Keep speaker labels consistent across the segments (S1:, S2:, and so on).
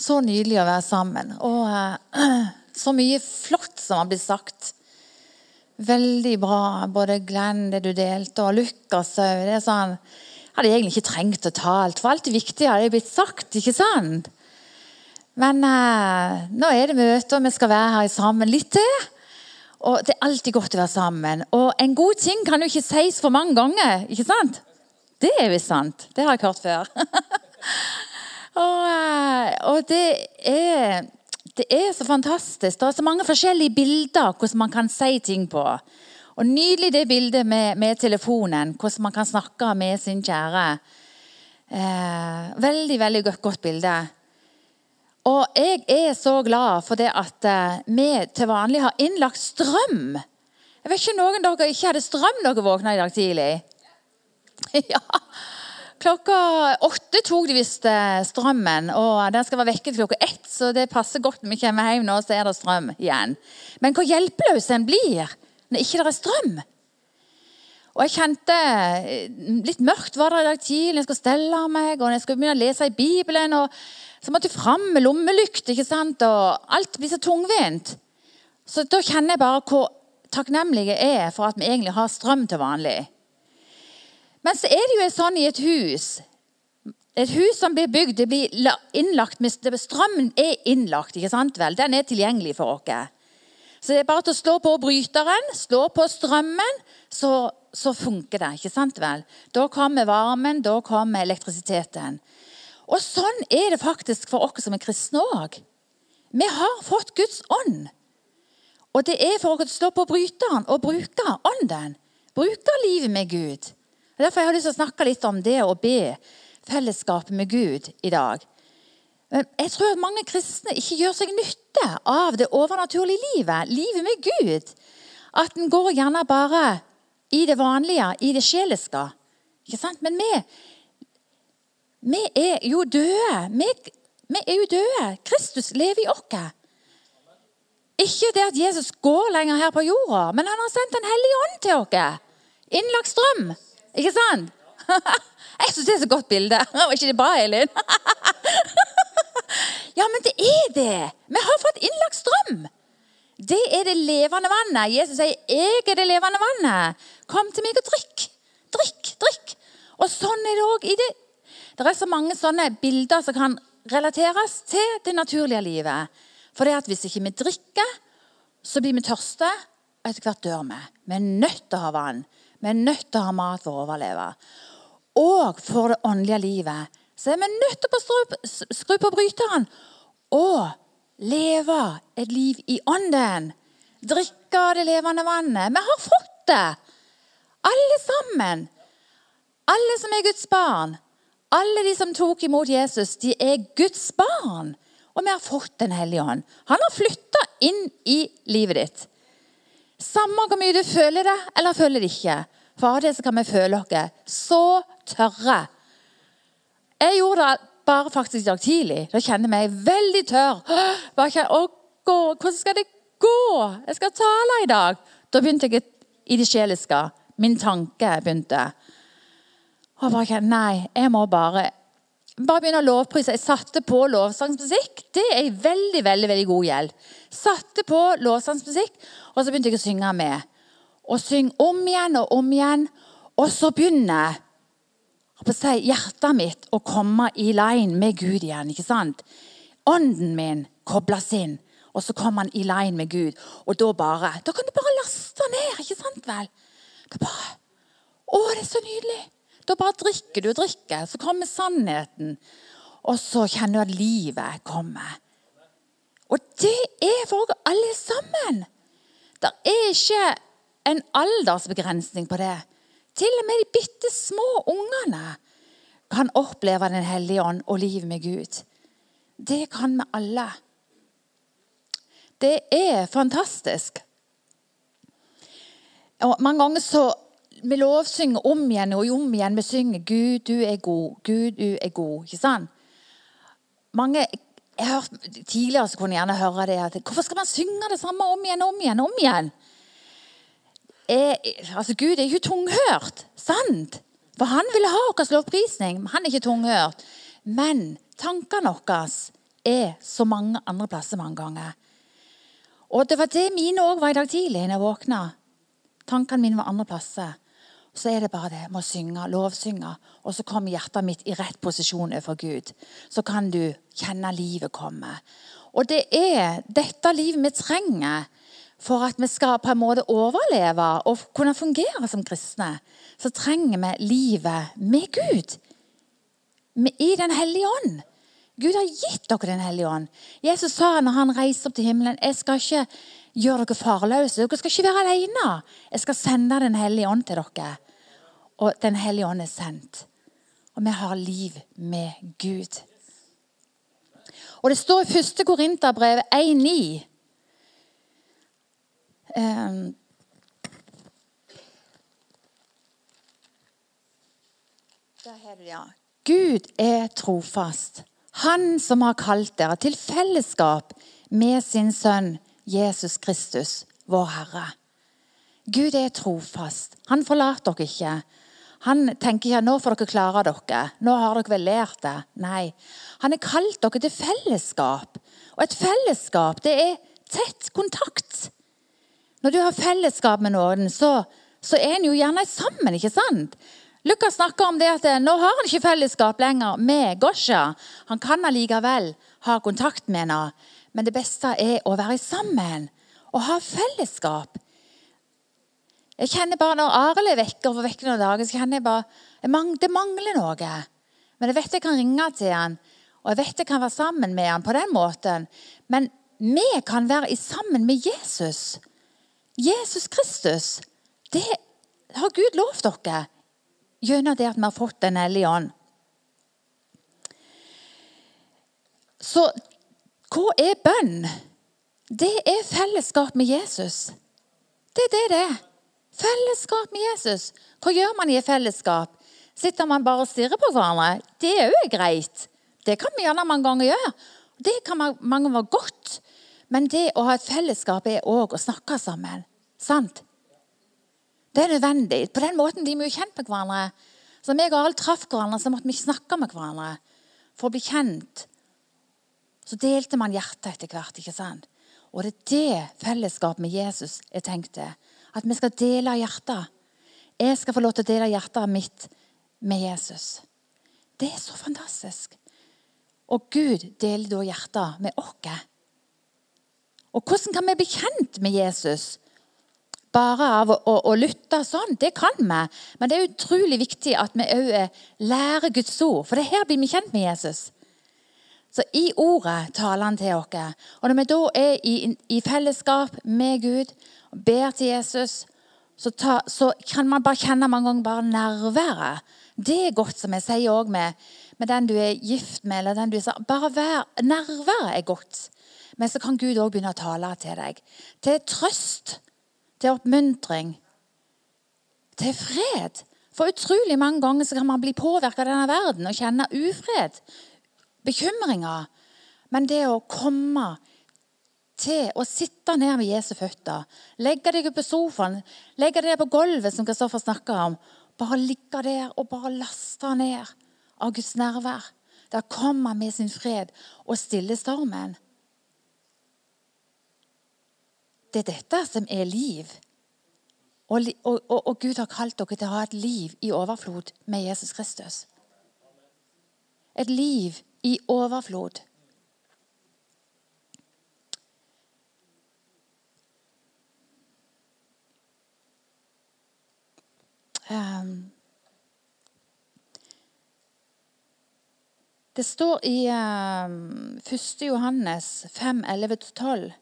S1: Så nydelig å være sammen. Og eh, så mye flott som har blitt sagt. Veldig bra, både Glenn, det du delte, og Lukas òg. Det er sånn Hadde jeg egentlig ikke trengt å ta alt, for alt det viktige hadde blitt sagt, ikke sant? Men eh, nå er det møte, og vi skal være her sammen litt til. Og det er alltid godt å være sammen. Og en god ting kan jo ikke sies for mange ganger, ikke sant? Det er visst sant. Det har jeg hørt før. og, og det er det er så fantastisk. Det er så mange forskjellige bilder hvordan man kan si ting på. Og Nydelig det bildet med, med telefonen, hvordan man kan snakke med sin kjære. Eh, veldig veldig godt, godt, bilde. Og jeg er så glad for det at eh, vi til vanlig har innlagt strøm. Jeg vet ikke noen av dere ikke hadde strøm da dere våkna i dag tidlig. ja, Klokka åtte tok de visst eh, strømmen, og den skal være vekke til klokka ett. Så det passer godt når vi kommer hjem nå, så er det strøm igjen. Men hvor hjelpeløs en blir når ikke det er strøm. Og jeg kjente eh, Litt mørkt var det i dag tidlig. Jeg skulle stelle meg, og jeg skulle begynne å lese i Bibelen. og Så måtte jeg fram med lommelykt, ikke sant? og alt blir så tungvint. Så da kjenner jeg bare hvor takknemlig jeg er for at vi egentlig har strøm til vanlig. Men så er det jo sånn i et hus Et hus som blir bygd, det blir innlagt Strømmen er innlagt, ikke sant vel? Den er tilgjengelig for oss. Så det er bare til å slå på bryteren, slå på strømmen, så, så funker det. ikke sant vel? Da kommer varmen, da kommer elektrisiteten. Og sånn er det faktisk for oss som er kristne òg. Vi har fått Guds ånd. Og det er for oss å slå på bryteren og bruke ånden. Bruke livet med Gud. Derfor har jeg lyst til å snakke litt om det å be fellesskapet med Gud i dag. Jeg tror at mange kristne ikke gjør seg nytte av det overnaturlige livet, livet med Gud. At en går gjerne bare i det vanlige, i det sjeliske. Ikke sant? Men vi, vi er jo døde. Vi, vi, er jo døde. Kristus lever i oss. Ikke det at Jesus går lenger her på jorda, men han har sendt Den hellige ånd til oss. Innlagt strøm. Ikke sant? Jeg syns det er så godt bilde. Var ikke det bra, Elin? Ja, men det er det. Vi har fått innlagt strøm. Det er det levende vannet. Jesus sier, 'Jeg er det levende vannet'. Kom til meg og drikk. Drikk, drikk. Og sånn er det òg i det. Det er så mange sånne bilder som kan relateres til det naturlige livet. For det at hvis ikke vi drikker, så blir vi tørste, og etter hvert dør vi. Vi er nødt til å ha vann. Vi er nødt til å ha mat for å overleve. Og for det åndelige livet så er vi nødt til å skru på bryteren og leve et liv i ånden. Drikke det levende vannet. Vi har fått det, alle sammen. Alle som er Guds barn. Alle de som tok imot Jesus, de er Guds barn. Og vi har fått Den hellige ånd. Han har flytta inn i livet ditt. Samme hvor mye du føler det eller føler det ikke. For av det så kan vi føle oss så tørre. Jeg gjorde det bare faktisk i dag tidlig. Da kjenner jeg meg veldig tørr. Bare kjenner, å, gå, Hvordan skal det gå? Jeg skal tale i dag. Da begynte jeg i det sjeliske. Min tanke begynte. Og bare kjenner, Nei, jeg må bare bare begynne å lovprise. Jeg satte på lovsangsmusikk. Det er en veldig veldig, veldig god gjeld. Satte på lovsangsmusikk, og så begynte jeg å synge med. Og synge om igjen og om igjen. Og så begynner si, hjertet mitt å komme i line med Gud igjen. ikke sant? Ånden min kobles inn, og så kommer han i line med Gud. Og da bare Da kan du bare laste ned, ikke sant vel? Da bare Å, det er så nydelig! Da bare drikker du og drikker, så kommer sannheten. Og så kjenner du at livet kommer. Og det er for alle sammen. Det er ikke en aldersbegrensning på det. Til og med de bitte små ungene kan oppleve Den hellige ånd og livet med Gud. Det kan vi alle. Det er fantastisk. Og Mange ganger så vi lovsynger om igjen og om igjen. Vi synger 'Gud, du er god'. Gud, du er god. Ikke sant? Mange, jeg har hørt, Tidligere så kunne jeg gjerne høre det at hvorfor skal man synge det samme om igjen om igjen? om igjen? Jeg, altså Gud er jo tunghørt. Sant? For han ville ha vår lovprisning. Han er ikke tunghørt. Men tankene våre er så mange andre plasser mange ganger. Og det var det mine òg var i dag tidlig når jeg våkna. Tankene mine var andre plasser. Så er det bare det med å synge, lovsynge, og så kommer hjertet mitt i rett posisjon overfor Gud. Så kan du kjenne livet komme. Og det er dette livet vi trenger for at vi skal på en måte overleve og kunne fungere som kristne. Så trenger vi livet med Gud. I Den hellige ånd. Gud har gitt dere Den hellige ånd. Jesus sa når han reiste opp til himmelen jeg skal ikke gjøre dere farløse. Dere skal ikke være alene. Jeg skal sende Den hellige ånd til dere. Og Den hellige ånd er sendt. Og vi har liv med Gud. Og Det står i 1. Korinterbrev 1,9 um, Der har du det, ja. Gud er trofast. Han som har kalt dere til fellesskap med sin sønn Jesus Kristus, vår Herre. Gud er trofast. Han forlater dere ikke. Han tenker ikke nå får dere klare dere. Nå har dere vel lært det. Nei. Han har kalt dere til fellesskap. Og et fellesskap, det er tett kontakt. Når du har fellesskap med noen, så, så er en jo gjerne sammen, ikke sant? Lukas snakker om det at eh, nå har han ikke fellesskap lenger med Gosja. Han kan allikevel ha kontakt med henne, men det beste er å være sammen og ha fellesskap. Jeg kjenner bare Når Arild er vekke over vekke noen dager, så kjenner jeg bare det mangler noe. Men jeg vet jeg kan ringe til han, og jeg vet jeg kan være sammen med han på den måten. Men vi kan være sammen med Jesus. Jesus Kristus. Det har Gud lovt dere gjennom det at vi har fått Den hellige ånd. Så hva er bønn? Det er fellesskap med Jesus. Det er det det er. Fellesskap med Jesus. Hva gjør man i et fellesskap? Sitter man bare og stirrer på hverandre? Det er jo greit. Det kan vi gjerne mange ganger gjøre. Det kan mange være godt. Men det å ha et fellesskap er òg å snakke sammen. Sant? Det er nødvendig. På den måten blir vi jo kjent med hverandre. Så jeg og Arild traff hverandre, så måtte vi ikke snakke med hverandre for å bli kjent. Så delte man hjertet etter hvert. ikke sant? Og det er det fellesskapet med Jesus er tenkt til. At vi skal dele hjertet. Jeg skal få lov til å dele hjertet mitt med Jesus. Det er så fantastisk. Og Gud deler da hjertet med oss. Og hvordan kan vi bli kjent med Jesus? bare av å, å, å, lytte sånn. Det kan vi. Men det er utrolig viktig at vi òg lærer Guds ord. For det her blir vi kjent med Jesus. Så i ordet taler han til oss. Og når vi da er i, i fellesskap med Gud og ber til Jesus, så, ta, så, kan man bare kjenne mange ganger bare nærværet. Det er godt, som jeg sier òg med, med, den du er gift med. eller den du er, Bare vær, nærværet er godt. Men så kan Gud òg begynne å tale til deg. Til trøst til oppmuntring, til fred. For utrolig mange ganger så kan man bli påvirka av denne verden og kjenne ufred, bekymringer. Men det å komme til å sitte ned ved Jesu føtter, legge deg på sofaen, legge deg på gulvet, som Kristoffer snakker om, bare ligge der og bare laste ned av Guds nærvær. Der kommer han med sin fred og stiller stormen. Det er dette som er liv. Og, og, og, Gud har kalt dere til å ha et liv i overflod med Jesus Kristus. Et liv i overflod. Um, det står i um, 1. Johannes 5, 11-12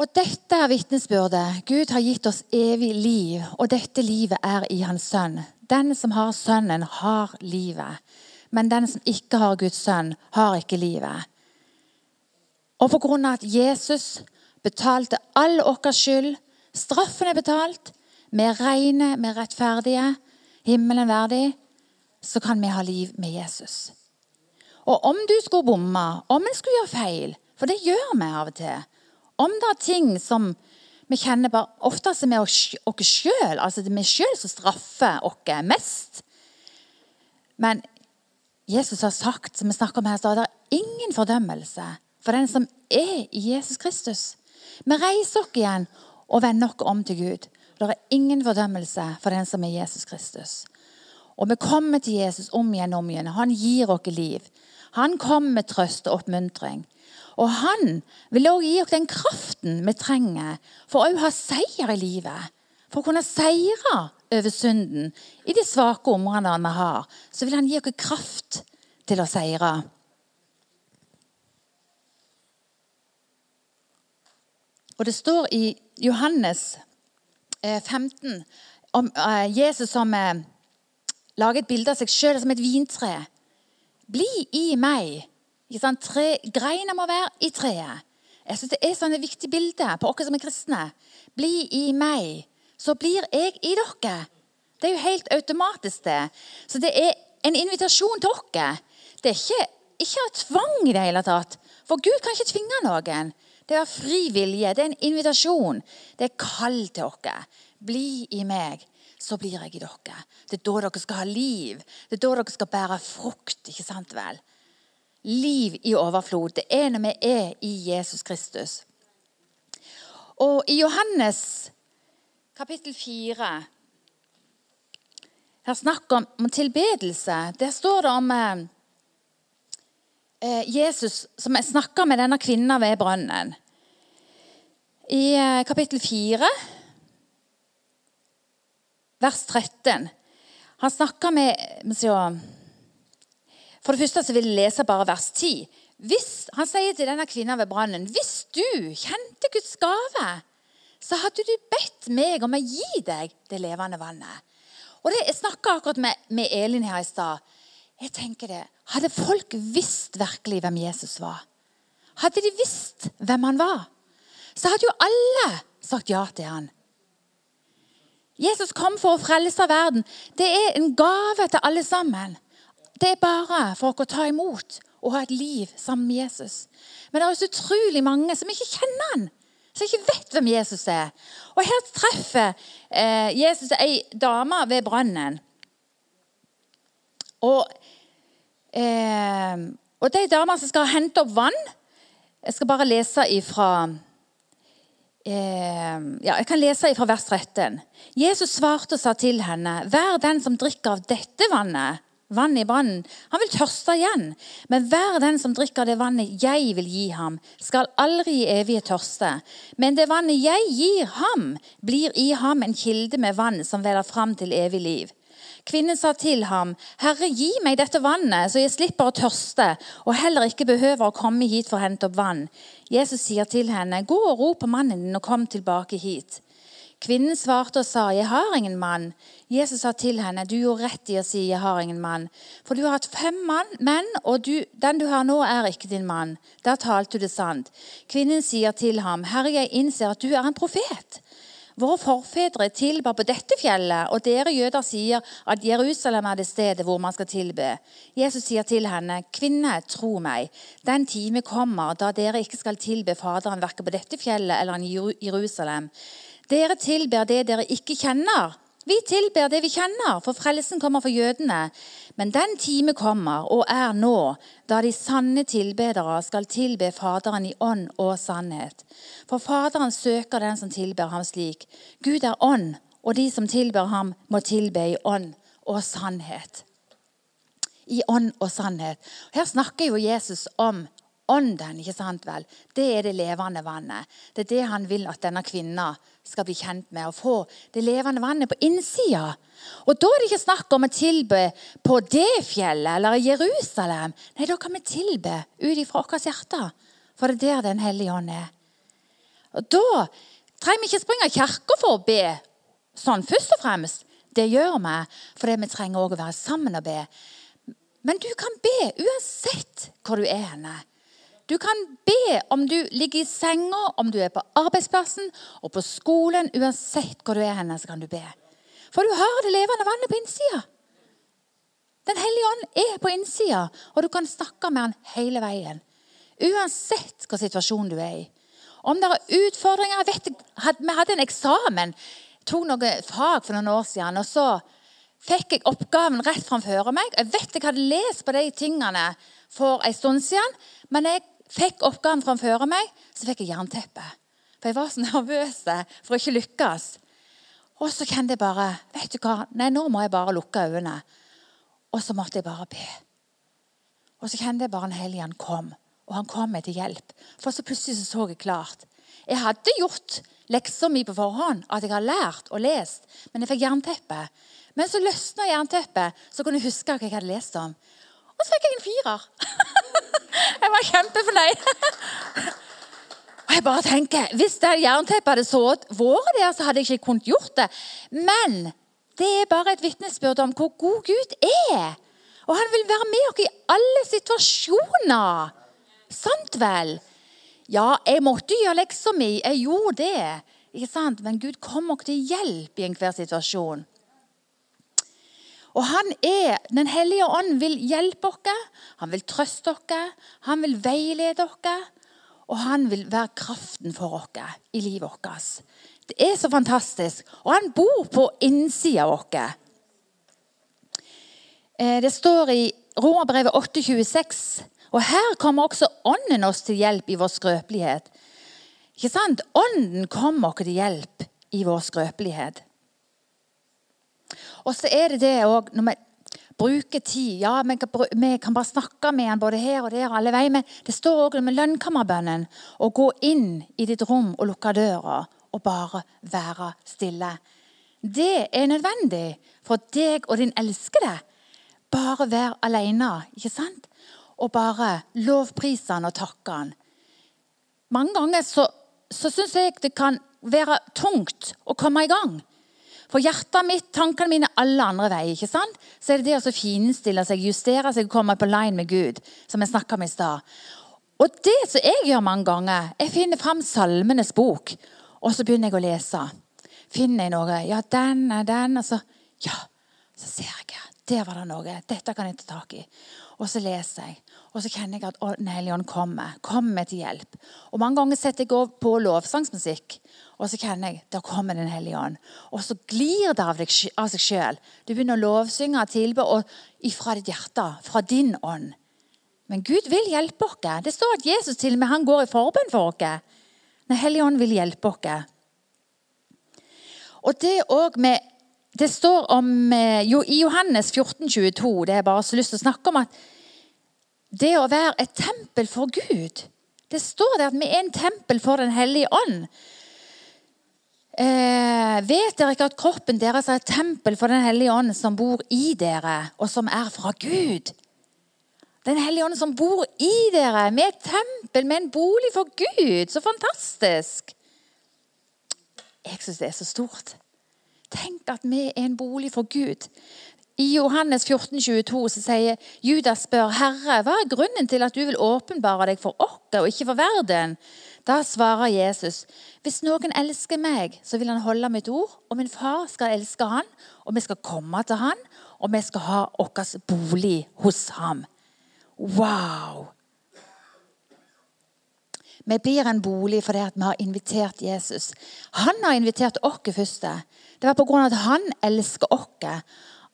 S1: Og dette er vitnesbyrdet. Gud har gitt oss evig liv, og dette livet er i Hans sønn. Den som har Sønnen, har livet. Men den som ikke har Guds sønn, har ikke livet. Og på grunn av at Jesus betalte all vår skyld, straffen er betalt, vi er rene, vi er rettferdige, himmelen verdig, så kan vi ha liv med Jesus. Og om du skulle bomme, om en skulle gjøre feil, for det gjør vi av og til om det er ting som vi kjenner bare, Ofte med oss sjøl. Altså det er vi sjøl som straffer oss mest. Men Jesus har sagt, som vi snakker om her, er det ingen fordømmelse for den som er i Jesus Kristus. Vi reiser oss igjen og vender oss om til Gud. Det er ingen fordømmelse for den som er Jesus Kristus. Og vi kommer til Jesus om igjen og om igjen. Han gir oss liv. Han kommer med trøst og oppmuntring. Og han vil også gi oss den kraften vi trenger for å ha seier i livet. For å kunne seire over synden i de svake områdene vi har, så vil han gi oss kraft til å seire. Og Det står i Johannes 15 eh, om eh, Jesus som eh, lager et bilde av seg sjøl som et vintre. Bli i meg. Tre, greina må være i treet. Jeg synes Det er sånn viktige viktig bilde på oss som er kristne. Bli i meg, så blir jeg i dere. Det er jo helt automatisk, det. Så det er en invitasjon til oss. Det er ikke, ikke tvang i det hele tatt. For Gud kan ikke tvinge noen. Det er fri vilje. Det er en invitasjon. Det er kall til oss. Bli i meg, så blir jeg i dere. Det er da dere skal ha liv. Det er da dere skal bære frukt. ikke sant vel? Liv i overflod. Det er når vi er i Jesus Kristus. Og i Johannes kapittel 4 Her snakker om, om tilbedelse. Der står det om eh, eh Jesus som snakker med denne kvinnen ved brønnen. I eh, kapittel 4, vers 13 Han snakker med For det første så vil jeg lese bare vers 10. Hvis, han sier til denne kvinnen ved brannen Hvis du kjente Guds gave så hadde du bedt meg om å gi deg det levende vannet. Og det, Jeg snakka akkurat med, med, Elin her i stad. Jeg tenker det, Hadde folk visst virkelig hvem Jesus var, hadde de visst hvem han var, så hadde jo alle sagt ja til han. Jesus kom for å frelse verden. Det er en gave til alle sammen. Det er bare for å ta imot og ha et liv sammen med Jesus. Men det er så utrolig mange som ikke kjenner han som ikke vet hvem Jesus er. Og Her treffer eh, Jesus ei dame ved brønnen. Og, eh, og det er ei dame som skal hente opp vann. Jeg skal bare lese ifra eh, ja, Jeg kan lese ifra vers 13. Jesus svarte og sa til henne.: Vær den som drikker av dette vannet vann i brannen. Han vil tørste igjen. Men hver den som drikker det vannet jeg vil gi ham, skal aldri i evige tørste. Men det vannet jeg gir ham, blir i ham en kilde med vann som veller fram til evig liv. Kvinnen sa til ham, Herre, gi meg dette vannet, så jeg slipper å tørste, og heller ikke behøver å komme hit for å hente opp vann. Jesus sier til henne, Gå og rop på mannen din og kom tilbake hit. Kvinnen svarte og sa, 'Jeg har ingen mann.' Jesus sa til henne, 'Du gjorde rett i å si, 'Jeg har ingen mann.' For du har hatt fem mann, menn, og du, den du har nå, er ikke din mann. Der talte du det sant. Kvinnen sier til ham, 'Herre, jeg innser at du er en profet.' Våre forfedre tilba på dette fjellet, og dere jøder sier at Jerusalem er det stedet hvor man skal tilbe. Jesus sier til henne, 'Kvinne, tro meg, den time kommer da dere ikke skal tilbe Faderen verken på dette fjellet eller i Jerusalem.' Dere tilber det dere ikke kjenner. Vi tilber det vi kjenner, for frelsen kommer for jødene. Men den time kommer, og er nå, da de sanne tilbedere skal tilbe Faderen i ånd og sannhet. For Faderen søker den som tilber ham slik. Gud er ånd, og de som tilber ham, må tilbe i ånd og sannhet. I ånd og sannhet. Her snakker jo Jesus om ånden. ikke sant vel? Det er det levende vannet. Det er det han vil at denne kvinna skal bli kjent med. og få det levende vannet på innsida. Og da er det ikke snakk om å tilbe på det fjellet eller i Jerusalem. Nei, da kan vi tilbe ut ifra vårt hjerte. For det er der Den hellige ånd er. Og Da trenger vi ikke springe kirka for å be sånn først og fremst. Det gjør vi fordi vi trenger også å være sammen og be. Men du kan be uansett hvor du er henne. Du kan be om du ligger i senga, om du er på arbeidsplassen og på skolen. Uansett hvor du er henne, så kan du be. For du har det levende vannet på innsida. Den hellige ånd er på innsida, og du kan snakke med han hele veien. Uansett hva situasjon du er i. Om det er utfordringer vet, Vi hadde en eksamen, tok noen fag for noen år siden. og så fikk jeg oppgaven rett framfor meg. Jeg vet jeg hadde lest på de tingene for en stund siden, men jeg fikk oppgaven framfor meg, så fikk jeg jernteppe. For jeg var så nervøs for å ikke lykkes. Og så kjente jeg bare vet du hva, nei, nå må jeg bare lukke øynene. Og så måtte jeg bare be. Og så kjente jeg bare en hellige han kom. Og han kom meg til hjelp. For så plutselig så, så jeg klart. Jeg hadde gjort leksa mi på forhånd, at jeg har lært og lest, men jeg fikk jernteppe. Men så løsna jernteppet, så kunne jeg huske hva jeg hadde lest om. Og så fikk jeg en firer. jeg var kjempefornøyd. Og jeg bare tenker, Hvis det jernteppet hadde vært der, så hadde jeg ikke kunnet gjort det. Men det er bare et vitnesbyrd om hvor god Gud er. Og han vil være med oss i alle situasjoner. Sant vel? Ja, jeg måtte gjøre leksa mi. Jeg gjorde det. Ikke sant? Men Gud kom oss til hjelp i enhver situasjon. Og han er, Den hellige ånd vil hjelpe oss, han vil trøste oss, han vil veilede oss. Og han vil være kraften for oss i livet vårt. Det er så fantastisk. Og han bor på innsida av oss. Eh, det står i Romerbrevet 8,26 og her kommer også Ånden oss til hjelp i vår skrøpelighet. Ikke sant? Ånden kommer oss til hjelp i vår skrøpelighet. Og så er det det òg når vi bruker tid Ja, vi kan, bare snakke med han både her og der. og alle veier, Men det står òg med lønnkammerbønnen å gå inn i ditt rom og lukke døra og bare være stille. Det er nødvendig for deg og din elskede. Bare vær alene. ikke sant? og bare lovprise han og takke han. Mange ganger så, så syns jeg det kan være tungt å komme i gang. For hjertet mitt, tankene mine, alle andre veier. ikke sant? Så er det det å finstille seg, justere seg komme på line med Gud. som jeg om i sted. Og det som jeg gjør mange ganger, jeg finner fram Salmenes bok, og så begynner jeg å lese. Finner jeg noe Ja, den er den. Og så Ja, så ser jeg. Der var det noe. Dette kan jeg ta tak i. Og så leser jeg. Og så kjenner jeg at Den hellige ånd kommer. Kommer til hjelp. Og Mange ganger setter jeg på lovsangsmusikk, og så kjenner jeg da kommer Den hellige ånd. Og så glir det av, deg, av seg sjøl. Du begynner å lovsynge og tilbe fra ditt hjerte, fra din ånd. Men Gud vil hjelpe oss. Det står at Jesus til og med han går i forbønn for oss. Den hellige ånd vil hjelpe oss. Og det òg med det står om, eh, jo, I Johannes 14, 22, det er bare så lyst til å snakke om at det å være et tempel for Gud Det står der at vi er en tempel for Den hellige ånd. Eh, vet dere ikke at kroppen deres er et tempel for Den hellige ånd som bor i dere, og som er fra Gud? Den hellige ånd som bor i dere, med et tempel, med en bolig for Gud. Så fantastisk! Jeg syns det er så stort. Tenk at vi er en bolig for Gud. I Johannes 14, 22 så sier Judas spør Herre, hva er grunnen til at du vil åpenbare deg for oss og ikke for verden? Da svarer Jesus, hvis noen elsker meg, så vil han holde mitt ord, og min far skal elske han, og vi skal komme til han, og vi skal ha vår bolig hos ham. Wow! Vi blir en bolig fordi vi har invitert Jesus. Han har invitert oss først. Det var pga. at han elsker oss,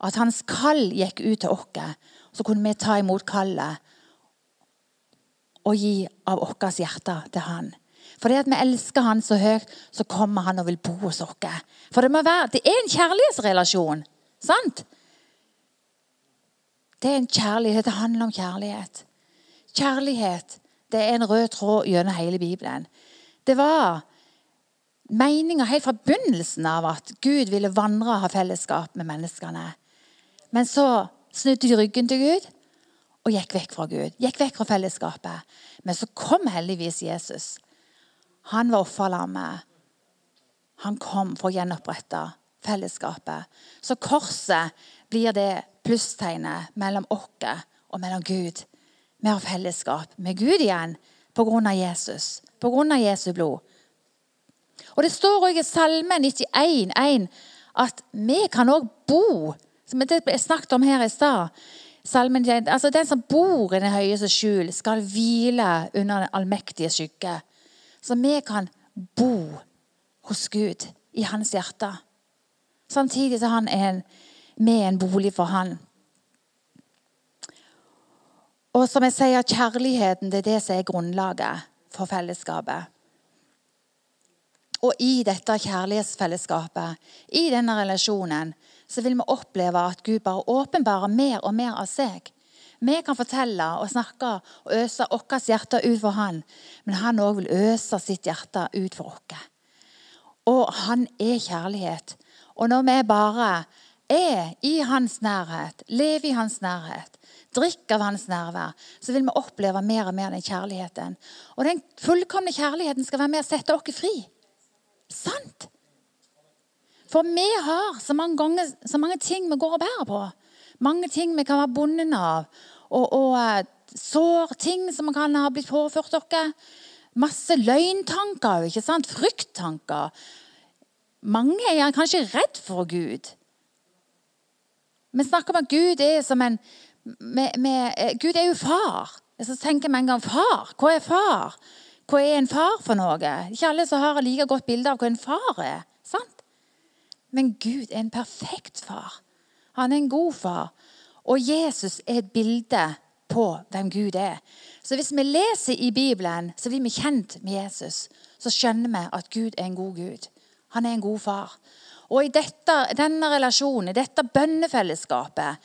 S1: at hans kall gikk ut til oss. Så kunne vi ta imot kallet og gi av vårt hjerte til han. Fordi at vi elsker han så høyt, så kommer han og vil bo hos oss. For det, må være, det er en kjærlighetsrelasjon. Sant? Det er en kjærlighet. Det handler om kjærlighet. Kjærlighet det er en rød tråd gjennom hele Bibelen. Det var meninga helt fra begynnelsen av at Gud ville vandre og ha fellesskap med menneskene. Men så snudde de ryggen til Gud og gikk vekk fra Gud. Gikk vekk fra fellesskapet. Men så kom heldigvis Jesus. Han var offerlammet. Han kom for å gjenopprette fellesskapet. Så korset blir det plusstegnet mellom oss og mellom Gud. Vi har fellesskap med Gud igjen på grunn av Jesus, på grunn av Jesu blod. Og Det står også i Salme 91, at vi kan også bo som ble snakket om her i stad. Altså Den som bor i den høyeste skjul, skal hvile under den allmektige skygge. Så vi kan bo hos Gud, i hans hjerte. Samtidig som han er med en bolig for Han. Og som jeg sier, kjærligheten det er det som er grunnlaget for fellesskapet. Og i dette kjærlighetsfellesskapet, i denne relasjonen, så vil vi oppleve at Gud bare åpenbarer mer og mer av seg. Vi kan fortelle og snakke og øse vårt hjerte ut for Han, men Han òg vil øse sitt hjerte ut for oss. Og Han er kjærlighet. Og når vi bare er i Hans nærhet, lever i Hans nærhet, drikker av Hans nærvær, så vil vi oppleve mer og mer den kjærligheten. Og den fullkomne kjærligheten skal være med å sette oss fri. Sant? For vi har så mange, ganger, så mange ting vi går og bærer på. Mange ting vi kan være bundet av. Og, og uh, sår, ting som kan ha blitt påført dere. Masse løgntanker, ikke sant? frykttanker. Mange er kanskje redd for Gud. Vi snakker om at Gud er som en med, med, eh, Gud er jo far. Så tenker vi en gang far. Hva er far? Hva er en far for noe? Ikke alle som har like godt bilde av hva en far er. sant? Men Gud er en perfekt far. Han er en god far. Og Jesus er et bilde på hvem Gud er. Så hvis vi leser i Bibelen, så blir vi kjent med Jesus. Så skjønner vi at Gud er en god Gud. Han er en god far. Og i dette, denne relasjonen, i dette bønnefellesskapet,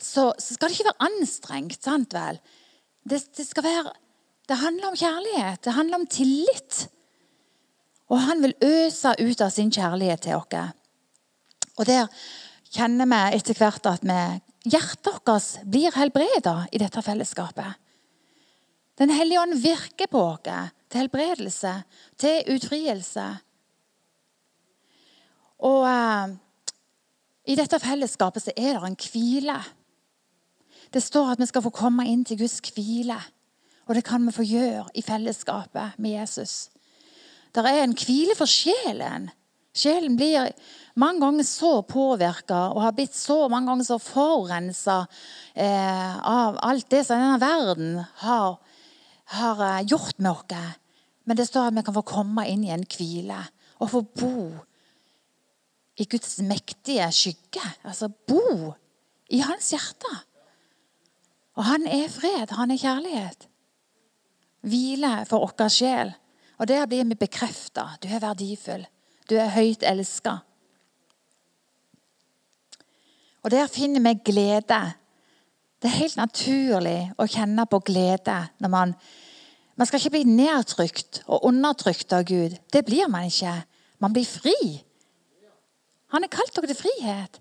S1: så, så, skal det ikke være anstrengt. sant vel? Det, det skal være det handler om kjærlighet. Det handler om tillit. Og han vil øse ut av sin kjærlighet til oss. Og der kjenner vi etter hvert at vi, hjertet vårt blir helbreda i dette fellesskapet. Den hellige ånd virker på oss til helbredelse, til utfrielse. Og eh, i dette fellesskapet så er det en hvile. Det står at vi skal få komme inn til Guds hvile. Og det kan vi få gjøre i fellesskapet med Jesus. Det er en hvile for sjelen. Sjelen blir mange ganger så påvirka og har blitt så mange ganger så forurensa eh, av alt det som denne verden har, har eh, gjort med oss. Men det står at vi kan få komme inn i en hvile og få bo i Guds mektige skygge. Altså bo i hans hjerte. Og han er fred, han er kjærlighet hvile for vår sjel. Og der blir vi bekrefta. Du er verdifull. Du er høyt elska. Og der finner vi glede. Det er helt naturlig å kjenne på glede når man Man skal ikke bli nedtrykt og undertrykt av Gud. Det blir man ikke. Man blir fri. Han har kalt dere til frihet.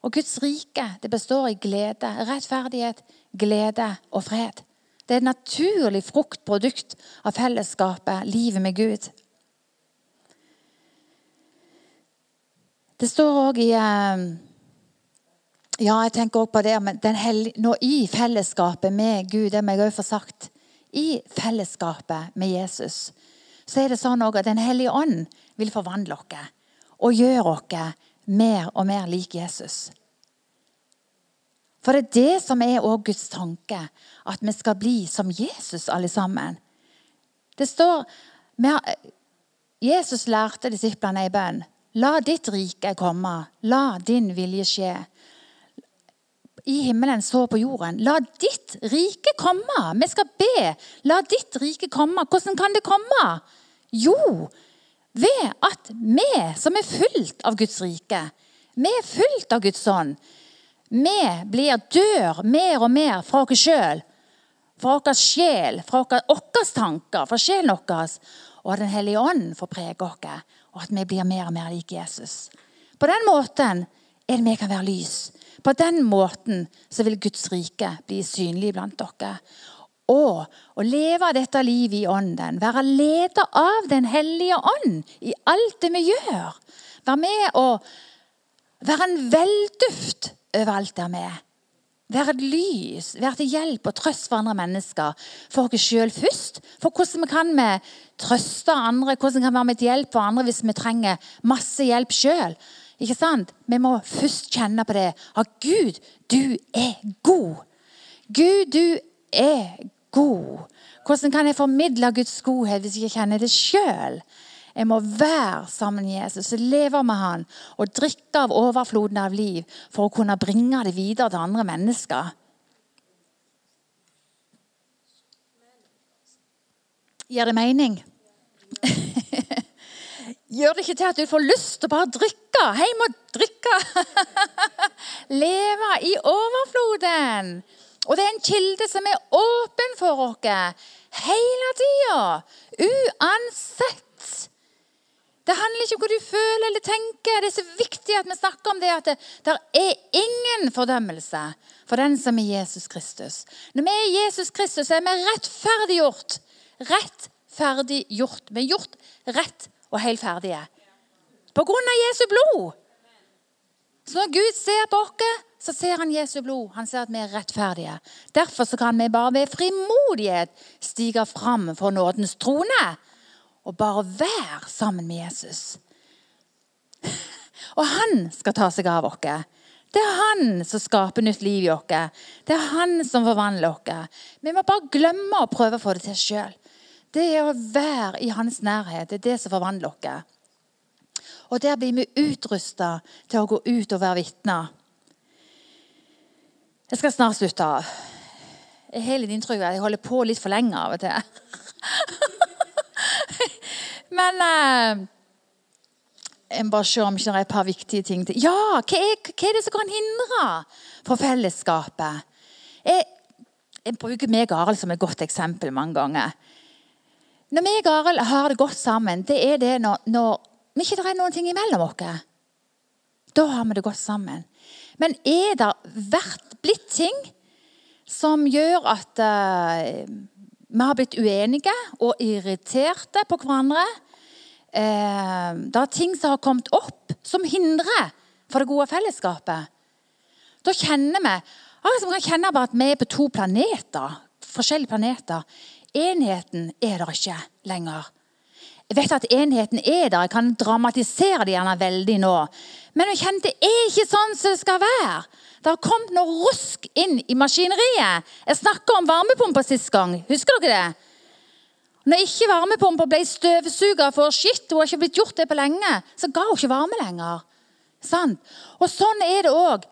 S1: Og Guds rike det består i glede, rettferdighet, glede og fred. Det er et naturlig fruktprodukt av fellesskapet, livet med Gud. Det står òg i eh, Ja, jeg tenker også på det men nå I fellesskapet med Gud, det må jeg òg få sagt I fellesskapet med Jesus så er det sånn at Den hellige ånd vil forvandle oss og gjøre oss mer og mer lik Jesus. For det er det som er også Guds tanke, at vi skal bli som Jesus alle sammen. Det står Jesus lærte disiplene i bønn. La ditt rike komme, la din vilje skje. I himmelen så på jorden. La ditt rike komme. Vi skal be. La ditt rike komme. Hvordan kan det komme? Jo, ved at vi som er fullt av Guds rike, vi er fullt av Guds ånd, vi blir dør mer og mer fra oss sjøl, fra vår sjel, fra våre tanker, fra sjelen vår. Og Den hellige ånd får prege oss, og at vi blir mer og mer lik Jesus. På den måten er det vi kan være lys. På den måten så vil Guds rike bli synlig blant dere. Og å leve dette livet i ånden, være leder av Den hellige ånd i alt det vi gjør. Være med og være en velduft overalt der vi er. Være et lys, være til hjelp og trøst for andre mennesker. For oss sjøl først. For hvordan kan vi trøste andre, hvordan kan vi være med til hjelp for andre hvis vi trenger masse hjelp sjøl? Ikke sant? Vi må først kjenne på det. At Gud, du er god. Gud, du er god. Hvordan kan jeg formidle Guds godhet hvis jeg ikke kjenner det sjøl? Jeg må være sammen med Jesus, leve med han og drikke av overfloden av liv for å kunne bringe det videre til andre mennesker. Gir det mening? Gjør det ikke til at du får lyst til å bare drikke? Hjem og drikke! Leve i overfloden. Og det er en kilde som er åpen for oss hele tida. Uansett. Det handler ikke om hva du føler eller tenker. Det er så viktig at vi snakker om det at det, det er ingen fordømmelse for den som er Jesus Kristus. Når vi er Jesus Kristus, er vi rettferdiggjort. Rettferdiggjort. Vi er gjort rett og helt ferdige. På grunn av Jesu blod. Så når Gud ser på oss, så ser han Jesu blod. Han ser at vi er rettferdige. Derfor kan vi bare ved frimodighet stige fram for nådens trone og bare være sammen med Jesus. Og han skal ta seg av oss. Det er han som skaper nytt liv i oss. Det er han som forvandler oss. Vi må bare glemme å prøve å få det til sjøl. Det er å være i hans nærhet. Det er det som forvandler oss. Og der blir vi utrusta til å gå ut og være vitner. Jeg skal snart slutte av. Jeg har litt inntrykk av at jeg holder på litt for lenge av og til. Men eh, jeg bare se om det er et par viktige ting til. Ja, hva er, hva er det som kan hindre for fellesskapet? Jeg, jeg bruker meg og Arild som et godt eksempel mange ganger. Når vi og Arild har det godt sammen, det er det når, når men ikke det er noen ting imellom oss. Da har vi det godt sammen. Men er det vært blitt ting som gjør at uh, vi har blitt uenige og irriterte på hverandre? Eh, det er ting som har kommet opp som hindrer for det gode fellesskapet. Da kjenner vi altså, vi kan kjenne bare at vi er på to planeter, forskjellige planeter. Enheten er der ikke lenger. Jeg vet at enheten er der. Jeg kan dramatisere det gjerne veldig nå. Men jeg kjenner det er ikke sånn som det skal være. Det har kommet noe rusk inn i maskineriet. Jeg snakka om varmepumpa sist gang. Husker dere det? Når ikke varmepumpa ble støvsuga for shit, hun har ikke blitt gjort det på lenge, så ga hun ikke varme lenger. Sant? Og sånn er det òg.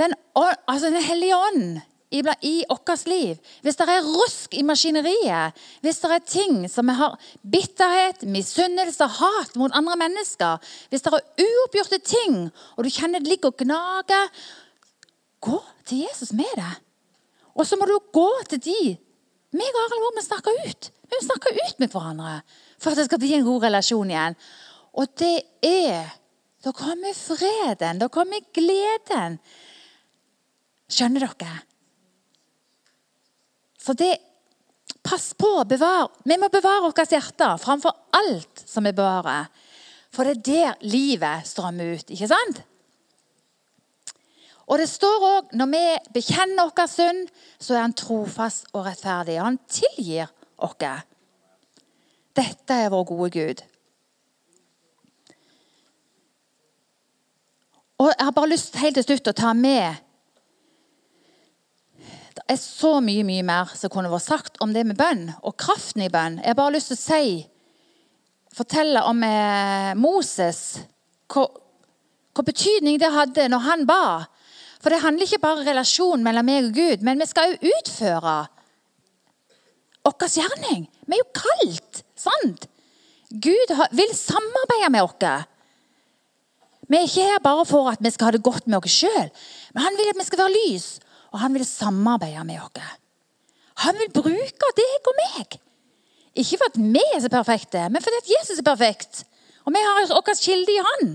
S1: Den, altså den hellige ånd i, vårt liv, hvis det er rusk i maskineriet, hvis det er ting som har bitterhet, misunnelse, hat mot andre mennesker, hvis det er uoppgjorte ting, og du kjenner det ligger og gnager Gå til Jesus med det. Og så må du gå til de. Meg og Arild må snakke ut. Vi må snakke ut med hverandre for at det skal bli en god relasjon igjen. Og det er Da kommer freden, da kommer gleden. Skjønner dere? Så det Pass på, bevar. Vi må bevare vårt hjerte framfor alt som vi bevarer. For det er der livet strømmer ut. ikke sant? Og det står òg når vi bekjenner vår synd, så er han trofast og rettferdig. Han tilgir oss. Dette er vår gode Gud. Og Jeg har bare lyst helt til slutt å ta med Det er så mye mye mer som kunne vært sagt om det med bønn og kraften i bønn. Jeg har bare lyst til å si, fortelle om eh, Moses, Hva, hva betydning det hadde når han ba. For det handler ikke bare om relasjonen mellom meg og Gud, men vi skal jo utføre vår gjerning. Vi er jo kalt, sant? Gud vil samarbeide med oss. Vi er ikke her bare for at vi skal ha det godt med oss sjøl, men han vil at vi skal være lys. Og han vil samarbeide med oss. Han vil bruke deg og meg. Ikke for at vi er så perfekte, men fordi at Jesus er perfekt. Og vi har vår kilde i han.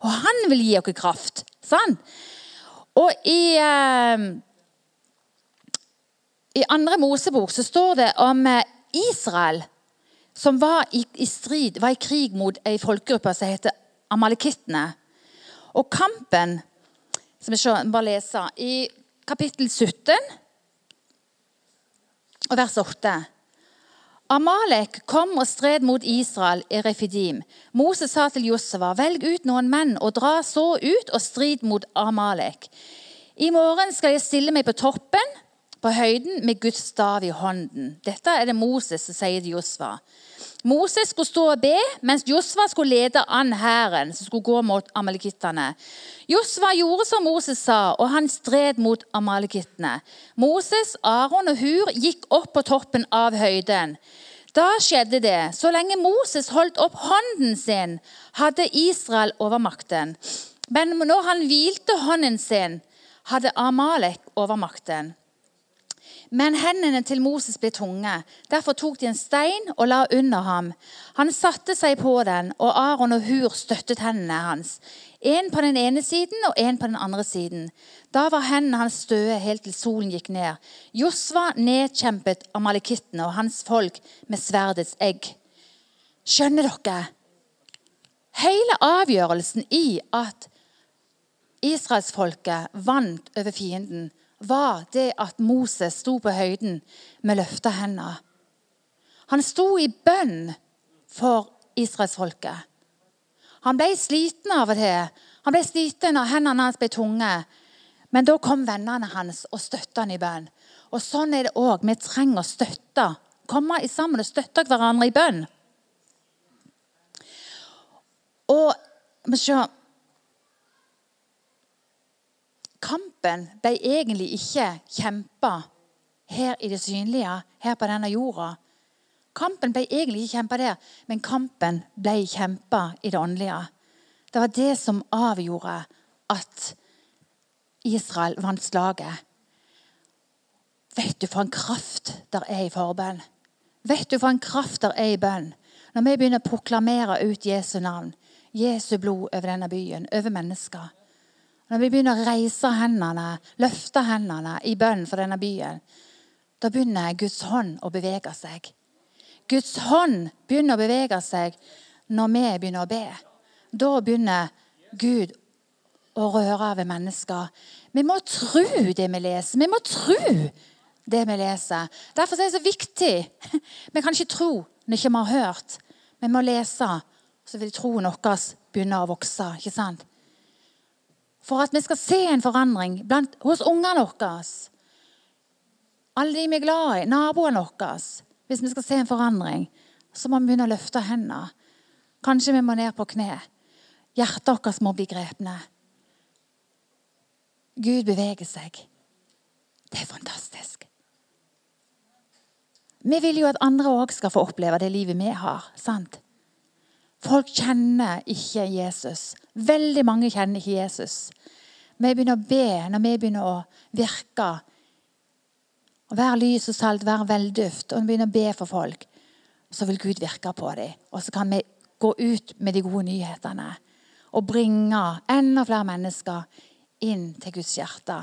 S1: Og han vil gi oss kraft. Sånn? Og i, eh, i andre Mosebok så står det om eh, Israel som var i, i, strid, var i krig mot ei folkegruppe som heter amalekittene. Og kampen som jeg bare leser, I kapittel 17 og vers 8. Amalek kom og stred mot Israel i Refidim. Moses sa til Joseva, velg ut noen menn og dra så ut og strid mot Amalek. I morgen skal jeg stille meg på toppen, på høyden, med Guds stav i hånden. Dette er det Moses som sier til Josva. Moses skulle stå og be, mens Josva skulle lede an hæren som skulle gå mot amalekittene. Josva gjorde som Moses sa, og han stred mot amalekittene. Moses, Aron og Hur gikk opp på toppen av høyden. Da skjedde det. Så lenge Moses holdt opp hånden sin, hadde Israel overmakten. Men når han hvilte hånden sin, hadde Amalek overmakten. Men hendene til Moses ble tunge. Derfor tok de en stein og la under ham. Han satte seg på den, og Aron og Hur støttet hendene hans. En på den ene siden og en på den andre siden. Da var hendene hans støe helt til solen gikk ned. Josva nedkjempet amalekittene og hans folk med sverdets egg. Skjønner dere? Hele avgjørelsen i at israelsfolket vant over fienden, var det at Moses sto på høyden med løfta hender. Han sto i bønn for israelsfolket. Han ble sliten av til. Han ble sliten når hendene hans ble tunge. Men da kom vennene hans og støtta han i bønn. Og sånn er det òg. Vi trenger å støtte. Komme sammen og støtte hverandre i bønn. Og vi se Kampen ble egentlig ikke kjempa her i det synlige, her på denne jorda. Kampen ble egentlig ikke kjempa der, men kampen ble kjempa i det åndelige. Det var det som avgjorde at Israel vant slaget. Vet du for en kraft der er i forbønn? Vet du for en kraft der er i bønn? Når vi begynner å proklamere ut Jesu navn, Jesu blod over denne byen, over mennesker når vi begynner å reise hendene, løfte hendene i bønn for denne byen, da begynner Guds hånd å bevege seg. Guds hånd begynner å bevege seg når vi begynner å be. Da begynner Gud å røre ved mennesker. Vi må tro det vi leser. Vi må tro det vi leser. Derfor er det så viktig. Vi kan ikke tro når vi ikke har hørt. Vi må lese, så vil troen vår begynne å vokse. ikke sant? For at vi skal se en forandring blant, hos ungene våre. Alle de vi er glad i, naboene våre. Hvis vi skal se en forandring, så må vi begynne å løfte hendene. Kanskje vi må ned på kne. Hjertet vårt må bli grepne. Gud beveger seg. Det er fantastisk. Vi vil jo at andre òg skal få oppleve det livet vi har. sant? Folk kjenner ikke Jesus. Veldig mange kjenner ikke Jesus. Vi begynner å be når vi begynner å virke. Å være lys og salt, være velduft, og vi begynner å be for folk, så vil Gud virke på dem. Og så kan vi gå ut med de gode nyhetene og bringe enda flere mennesker inn til Guds hjerte.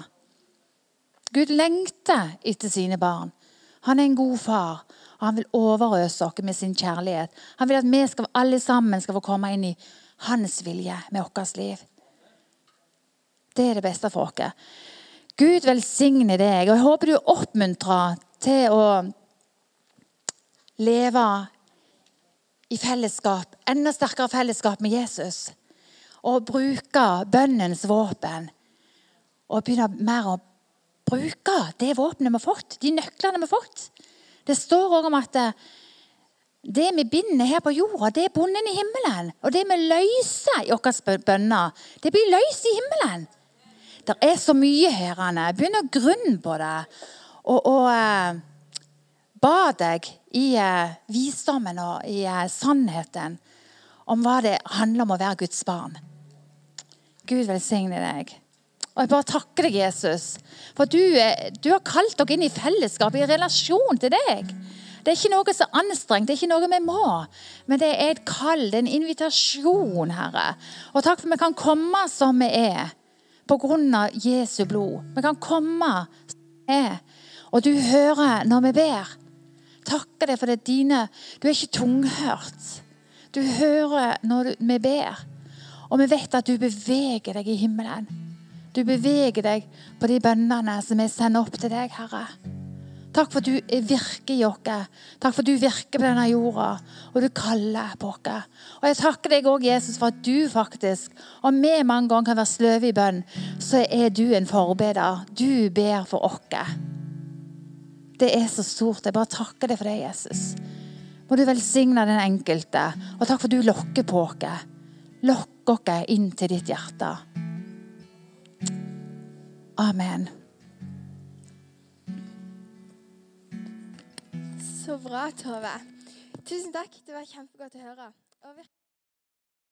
S1: Gud lengter etter sine barn. Han er en god far. Og han vil overøse oss med sin kjærlighet. Han vil at vi skal, alle sammen skal få komme inn i hans vilje med vårt liv. Det er det beste for oss. Gud velsigne deg. og Jeg håper du er oppmuntra til å leve i fellesskap, enda sterkere fellesskap med Jesus. Og bruke bønnens våpen. Og begynne mer å bruke det våpenet vi har fått, de nøklene vi har fått. Det står òg om at eh, det vi binder her på jorda, det er bonden i himmelen. Og det vi løser i våre bønner, det blir løst i himmelen. Det er så mye her. Anne. Begynn å grunne på det. Og, og eh, ba deg i eh, visdommen og i eh, sannheten om hva det handler om å være Guds barn. Gud velsigne deg. Og jeg bare takker deg, Jesus, for du, du har kalt dere inn i fellesskap, i relasjon til deg. Det er ikke noe er anstrengt, det er ikke noe vi må. Men det er et kall, det er en invitasjon, Herre. Og takk for at vi kan komme som vi er på grunn av Jesu blod. Vi kan komme som vi er. Og du hører når vi ber. Takker deg for det dine Du er ikke tunghørt. Du hører når vi ber. Og vi vet at du beveger deg i himmelen. Du beveger deg på de bønnene som vi sender opp til deg, Herre. Takk for at du virker i oss. Takk for at du virker på denne jorda, og du kaller på oss. Og jeg takker deg òg, Jesus, for at du faktisk, om vi mange ganger kan være sløve i bønn, så er du en forbeder. Du ber for oss. Det er så stort. Jeg bare takker deg for det, Jesus. Må du velsigne den enkelte. Og takk for at du lokker på oss. Lokk oss inn til ditt hjerte. Amen.
S2: Så bra, Tove. Tusen takk. Det var kjempegodt å høre.